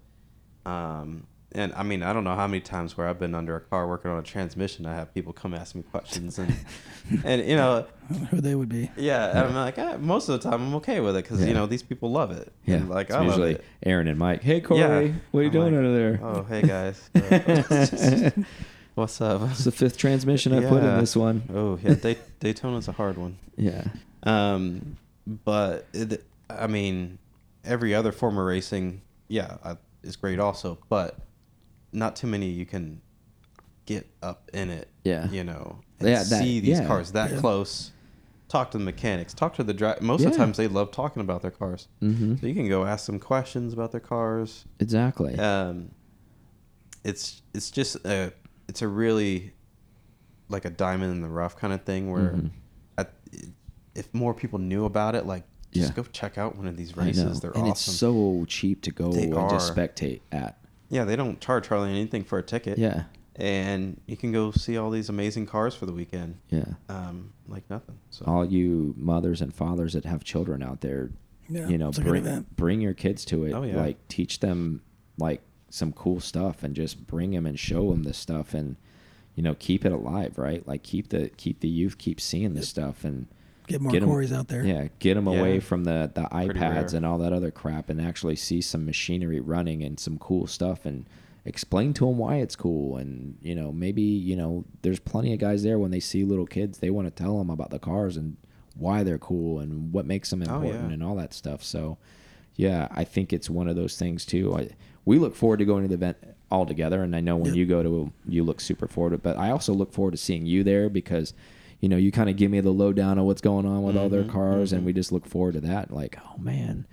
Um, and I mean, I don't know how many times where I've been under a car working on a transmission. I have people come ask me questions, and *laughs* and you know, I don't know who they would be. yeah, and I'm like, ah, most of the time I'm okay with it because Yeah. you know these people love it. Yeah, and, like it's I love usually it. Aaron and Mike. Hey Corey, Yeah. what are you I'm doing like, under there? Oh, hey guys. *laughs* What's up? It's the fifth transmission I put in this one. Oh yeah, Day- Daytona's a hard one. *laughs* Yeah, Um, but it, I mean, every other form of racing, yeah, I, is great also. But not too many you can get up in it. Yeah. you know, and Yeah, that- see these yeah. cars that Yeah. close. Talk to the mechanics. Talk to the driver. Most of the times they love talking about their cars. hmm So you can go ask them questions about their cars. exactly. Um, it's it's just a it's a really like a diamond in the rough kind of thing where Mhm. I, if more people knew about it, like just Yeah. go check out one of these races. They're and awesome. it's so cheap to go They and are. just spectate at. Yeah, they don't charge hardly anything for a ticket. Yeah. and you can go see all these amazing cars for the weekend. Yeah. Um, like nothing. So All you mothers and fathers that have children out there, Yeah, you know, it's a good bring bring your kids to it. Oh, yeah. Like teach them like some cool stuff and just bring them and show them this stuff and you know keep it alive, right? Like keep the keep the youth keep seeing this stuff and Get more get 'em- Corys out there. Yeah, get them away from the the iPads and all that other crap, and actually see some machinery running and some cool stuff, and explain to them why it's cool. And you know, maybe you know, there's plenty of guys there when they see little kids, they want to tell them about the cars and why they're cool and what makes them Oh, important yeah. and all that stuff. So, yeah, I think it's one of those things too. I, we look forward to going to the event all together, and I know when Yep. you go to, you look super forward to it. But I also look forward to seeing you there because, you know, you kind of give me the lowdown of what's going on with all their Mhm, cars, and mhm. we just look forward to that. Like, oh man,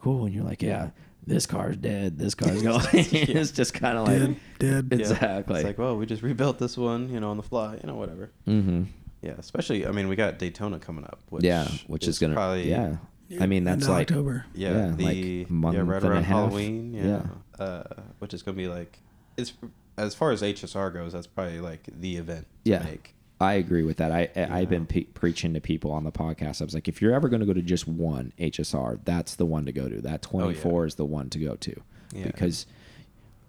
cool, and you're like, yeah, this car's dead, this car's *laughs* going. *laughs* *laughs* it's just kind of like, Dead, dead. Yeah. exactly. It's like, well, we just rebuilt this one, you know, on the fly, you know, whatever. mm-hmm. Yeah, especially I mean, we got Daytona coming up. Which yeah, which is, gonna, probably yeah. I mean, that's like, October. yeah, Yeah, the like month yeah right and a around half. Halloween. Yeah, Uh, which is gonna be like it's as far as HSR goes, that's probably like the event. To Yeah. make. I agree with that. I, I I've been pe- preaching to people on the podcast. I was like, if you're ever going to go to just one HSR, that's the one to go to. That 24 is the one to go to, Oh, Yeah. because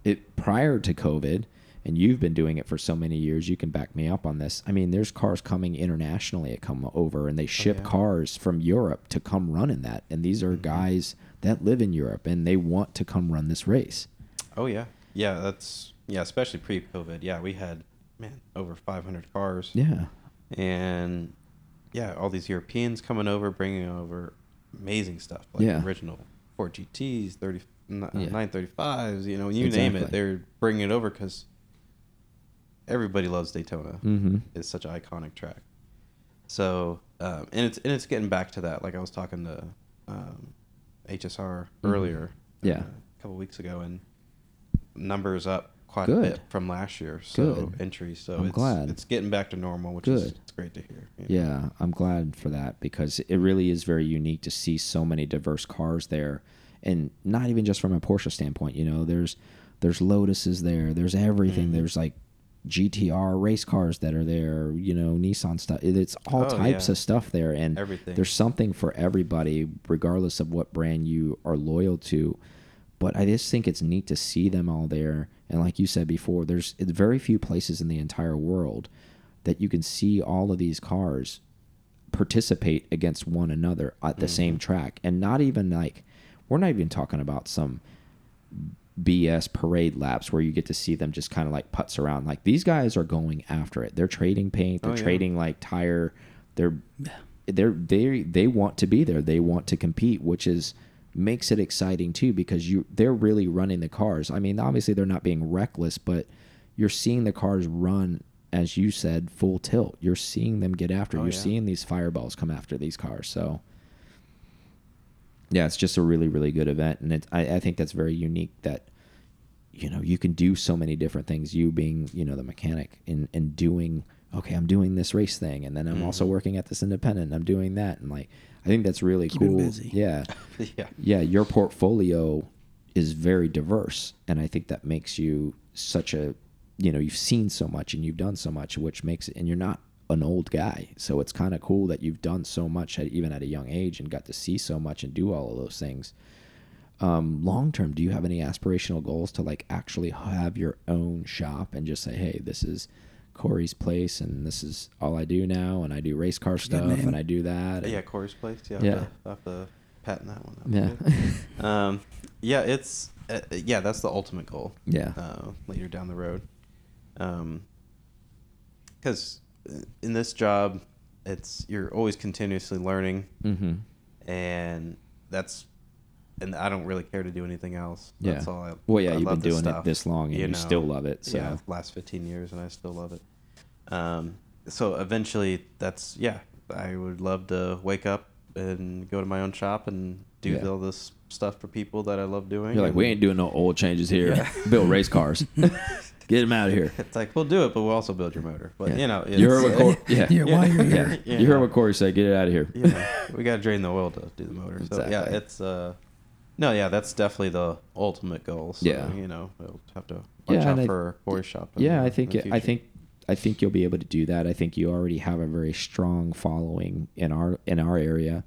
it prior to COVID, and you've been doing it for so many years. You can back me up on this. I mean, there's cars coming internationally that come over, and they ship Oh, yeah. cars from Europe to come run in that. And these are Mhm. guys that live in Europe, and they want to come run this race. Oh yeah, yeah. That's yeah, especially pre-COVID. Yeah, we had man over 500 cars. Yeah, and yeah, all these Europeans coming over, bringing over amazing stuff like Yeah. original Ford GTS, 30, n- Yeah. 935s, you know, you name it, they're bringing it over because everybody loves Daytona. mm-hmm. It's such an iconic track. So, um, and it's and it's getting back to that. Like I was talking to um, HSR Mhm. earlier, Yeah. uh, a couple weeks ago, and numbers up quite Good. a bit from last year. So Good. entries. So I'm it's, glad. it's getting back to normal, which is it's great to hear. you know. Yeah, I'm glad for that because it really is very unique to see so many diverse cars there, and not even just from a Porsche standpoint. You know, there's there's Lotuses there, there's everything. Mhm. There's like GTR race cars that are there. You know, Nissan stuff. It's all Oh, types yeah. of stuff there, and Everything. there's something for everybody, regardless of what brand you are loyal to. But I just think it's neat to see them all there. And like you said before, there's very few places in the entire world that you can see all of these cars participate against one another at the same Mhm. track. And not even like, we're not even talking about some BS parade laps where you get to see them just kind of like putts around. Like these guys are going after it. They're trading paint. They're Oh, yeah. trading like tire. They're they're they they want to be there. They want to compete, which is makes it exciting too because you they're really running the cars. I mean, obviously they're not being reckless, but you're seeing the cars run as you said full tilt. You're seeing them get after. Oh, you're yeah. seeing these fireballs come after these cars. So yeah, it's just a really really good event, and it, I, I think that's very unique that you know you can do so many different things. You being you know the mechanic and and doing okay, I'm doing this race thing, and then I'm also Mhm. working at this independent. And I'm doing that, and like I think that's really Keep cool. busy. Yeah, *laughs* yeah. yeah. Your portfolio is very diverse, and I think that makes you such a you know you've seen so much and you've done so much, which makes it, and you're not an old guy, so it's kind of cool that you've done so much at, even at a young age and got to see so much and do all of those things um, long term, do you have any aspirational goals to like actually have your own shop and just say, hey, this is Corey's place and this is all I do now and I do race car Good stuff name. and I do that. and- Yeah, Corey's place. Yeah, Yeah. I'll have to, I'll have to patent that one. Yeah. That'd *laughs* um, yeah, it's uh, yeah, that's the ultimate goal. Yeah. Uh, later down the road, because in this job, it's you're always continuously learning, mm-hmm. and that's and I don't really care to do anything else. Yeah. That's all I. Well, yeah, I you've been this doing it this long and you still love it, so- yeah, last 15 years, and I still love it. Um, so eventually, that's yeah, I would love to wake up and go to my own shop and do Yeah. all this stuff for people that I love doing. You're like, and we ain't doing no oil changes here. Yeah. *laughs* Build race cars. *laughs* Get them out of here. It's like we'll do it, but we'll also build your motor. But Yeah. you know, You heard what *laughs* it's- Corey, yeah. Yeah, while you're Yeah. here. Yeah. You heard what Corey said. Get it out of here. you know, we got to drain the oil to do the motor. So yeah, it's uh, no, yeah, that's definitely the ultimate goal. So, Yeah. you know, we'll have to watch Yeah, out I- for Corey's shop. Yeah, I think I think I think you'll be able to do that. I think you already have a very strong following in our in our area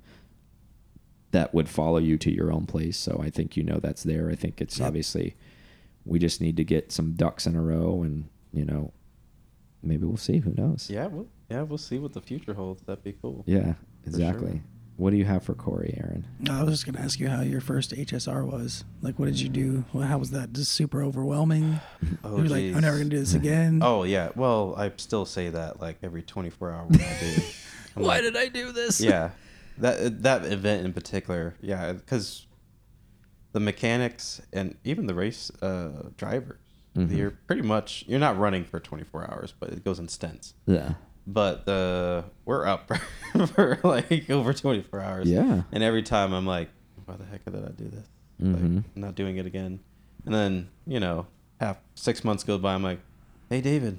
that would follow you to your own place. So I think you know that's there. I think it's Yep. obviously we just need to get some ducks in a row and, you know, maybe we'll see, who knows. Yeah, we'll yeah we'll see what the future holds. That'd be cool. Yeah, exactly. sure. What do you have for Corey, Aaron? I was just gonna ask you how your first HSR was. Like, what did you do? Well, how was that? Just super overwhelming. *sighs* Oh, You're like, I'm never gonna do this again. *laughs* Oh yeah. Well, I still say that like every 24 hour when I do. *laughs* Why like, did I do this? yeah, that that event in particular. Yeah, because the mechanics and even the race uh, drivers, Mhm. you're pretty much you're not running for 24 hours, but it goes in stints. Yeah. But the we're up *laughs* for like over 24 hours. Yeah. And every time I'm like, why the heck did I do this? Mhm. Like, I'm not doing it again. And then you know, half six months go by. I'm like, hey David,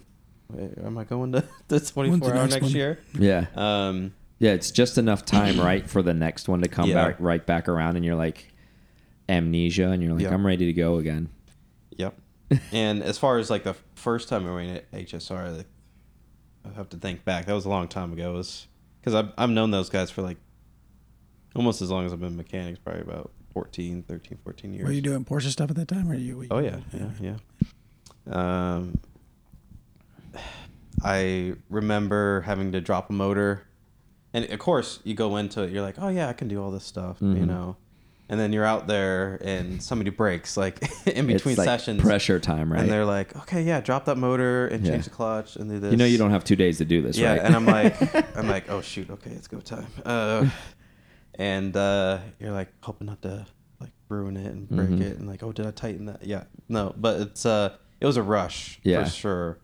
am I going to *laughs* the 24 hour next next year? Yeah. Um, Yeah, it's just enough time, *clears throat* right, for the next one to come Yeah. back right back around, and you're like amnesia, and you're like, Yeah. I'm ready to go again. Yep. and as far as like the first time I went at HSR, like, I have to think back. That was a long time ago. It was because I've I've known those guys for like almost as long as I've been mechanics, probably about 14, 13, 14 years. Were you doing Porsche stuff at that time, or you? were you- Oh yeah, yeah, yeah. Um, I remember having to drop a motor, and of course you go into it. You're like, oh yeah, I can do all this stuff, you Mhm. know. And then you're out there, and somebody breaks like *laughs* in between it's like sessions. pressure time, right? And they're like, okay, yeah, drop that motor and Yeah. change the clutch and do this. you know, you don't have two days to do this, right? yeah, right? and I'm like, *laughs* I'm like, oh shoot, okay, it's go time. Uh, and uh, you're like hoping not to like ruin it and break Mhm. it, and like, oh, did I tighten that? Yeah, no, but it's uh, it was a rush Yeah. for sure.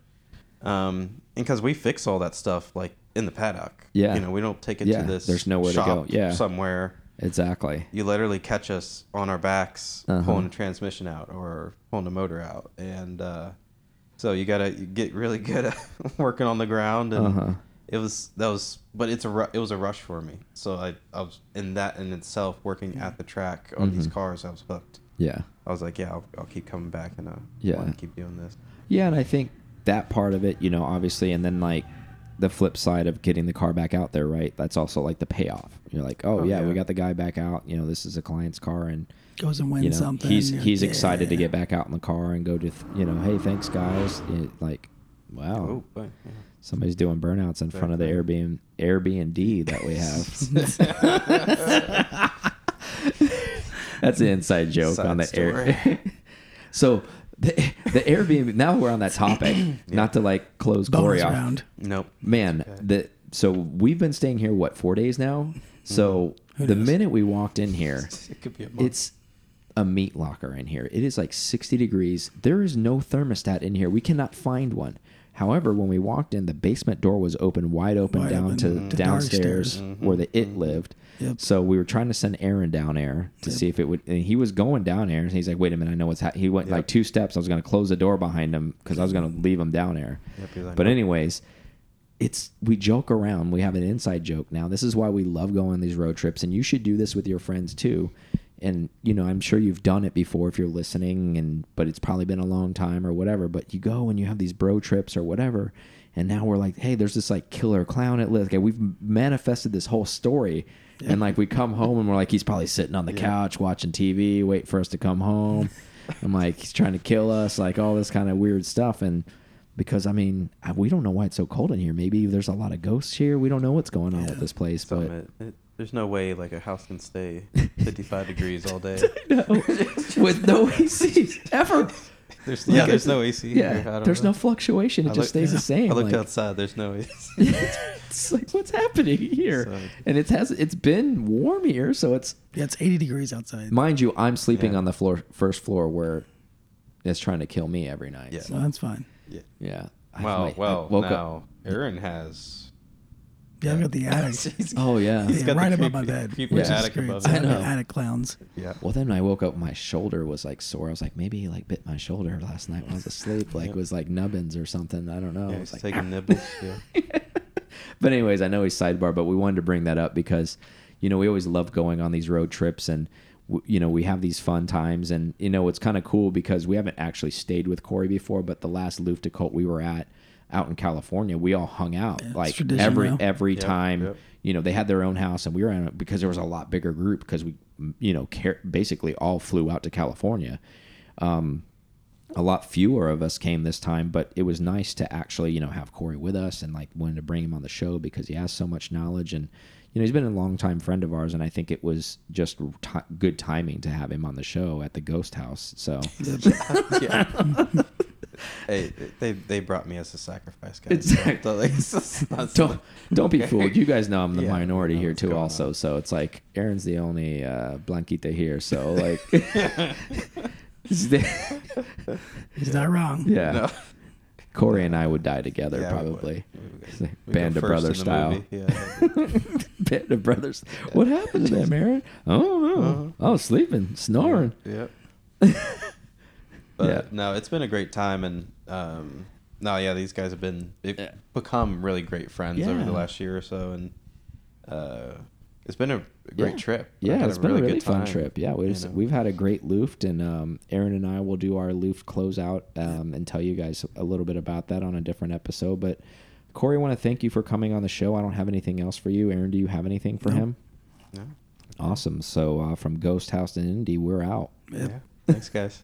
Um, and because we fix all that stuff like in the paddock. Yeah. you know, we don't take it Yeah, to this. there's nowhere to go. Yeah. somewhere. Exactly. You literally catch us on our backs Uh-huh. pulling a transmission out or pulling a motor out, and uh, so you gotta get really good at *laughs* working on the ground. And Uh-huh. it was that was, but it's a ru- it was a rush for me. So I I was in that in itself working at the track on these Mhm. cars. I was hooked. Yeah. I was like, yeah, I'll, I'll keep coming back and I yeah. keep doing this. Yeah, and I think that part of it, you know, obviously, and then like the flip side of getting the car back out there, right? That's also like the payoff. You're like, oh, Oh, yeah, we got the guy back out. You know, this is a client's car, and Goes and wins you know, something. he's You're he's like, excited to get back out in the car and go to, th- you know, hey, thanks guys. It, like, wow, Oh, yeah. somebody's doing burnouts in front of the Airbnb Airbnb that we have. *laughs* *laughs* That's an inside joke Side on the story. air. *laughs* so the the Airbnb. Now we're on that topic. *clears throat* Not to like close Corey bonus off. round. Nope. Man, Okay. the so we've been staying here what four days now. Mm-hmm. So Who the knows? minute we walked in here, *laughs* It could be a month. it's a meat locker in here. It is like 60 degrees. There is no thermostat in here. We cannot find one. However, when we walked in, the basement door was open, wide open Wide down open to mm-hmm. to dark downstairs stairs. where the it mm-hmm. lived. Yep. So we were trying to send Aaron down there to Yep. see if it would. And he was going down there, and he's like, "Wait a minute, I know what's happening." He went Yep. like two steps. I was going to close the door behind him because I was going to leave him down there. Yep, like, but anyways, it's we joke around. We have an inside joke now. This is why we love going on these road trips, and you should do this with your friends too. And you know, I'm sure you've done it before if you're listening, and but it's probably been a long time or whatever. But you go and you have these bro trips or whatever, and now we're like, hey, there's this like killer clown at. Okay, we've manifested this whole story. And like we come home and we're like, he's probably sitting on the Yeah. couch watching TV, wait for us to come home. I'm like, he's trying to kill us, like all this kind of weird stuff. And because I mean, I- we don't know why it's so cold in here. Maybe there's a lot of ghosts here. We don't know what's going on with this place. So But it, it, there's no way like a house can stay *laughs* 55 degrees all day. *laughs* no, *laughs* with no AC ever. There's Like, yeah, there's it's- no AC. Yeah, don't there's know. no fluctuation. It I just look- stays the *laughs* same. I looked like- outside. There's no AC. *laughs* it's like what's happening here? So- and it has it's been warm here, so it's Yeah, it's 80 degrees outside. mind you, I'm sleeping Yeah. on the floor, first floor, where it's trying to kill me every night. Yeah. so that's fine. yeah. yeah. Well, my- well, woke up- now Aaron has Yeah, I've got the attic. *laughs* Oh yeah. yeah, got the right above my creepy- bed. creepy which is attic great. above So. I have I the know. attic clowns. Yeah. Well, then I woke up, my shoulder was like sore. I was like, maybe he like bit my shoulder last night when I was asleep. Like it was like nubbins or something. I don't know. Yeah, I he's like, taking ah. nibbles. Yeah. *laughs* but anyways, I know he's sidebar, but we wanted to bring that up because, you know, we always love going on these road trips and, w- you know, we have these fun times. And, you know, it's kind of cool because we haven't actually stayed with Corey before, but the last Luftgekühlt we were at out in California, we all hung out Yeah, like every, now. every Yep, time, yep. you know, they had their own house and we were in it because there was a lot bigger group because we, you know, care, basically all flew out to California. Um, a lot fewer of us came this time, but it was nice to actually, you know, have Corey with us and like wanted to bring him on the show because he has so much knowledge and, you know, he's been a longtime friend of ours, and I think it was just ti good timing to have him on the show at the Ghost House. So *laughs* yeah. Hey, they they brought me as a sacrifice, guys. Exactly. So, *laughs* like, that's- *laughs* don't don't be *laughs* fooled. You guys know I'm the Yeah, minority here too, also. on. So it's like Aaron's the only uh, blanquita here. So like, it's the- He's not wrong. yeah. No. Corey and I would die together Yeah, probably. We would. Like We Band of first Brothers style. Yeah. Band of Brothers. What happened to them, Aaron? I don't know. Uh-huh. Oh, sleeping, snoring. Yep. But Yeah. no, it's been a great time, and um, no, yeah, these guys have been they've Yeah. become really great friends over the last year or so, and uh, it's been a great Yeah. trip. Yeah, I've had it's been a really good fun time, trip. Yeah, we you just, know. we've had a great Luft, and um, Aaron and I will do our Luft closeout um, and tell you guys a little bit about that on a different episode. But Corey, I want to thank you for coming on the show. I don't have anything else for you. Aaron, do you have anything for No. him? Yeah. Awesome. So uh, from Ghost House in Indy, we're out. Yep. yeah. Thanks, guys.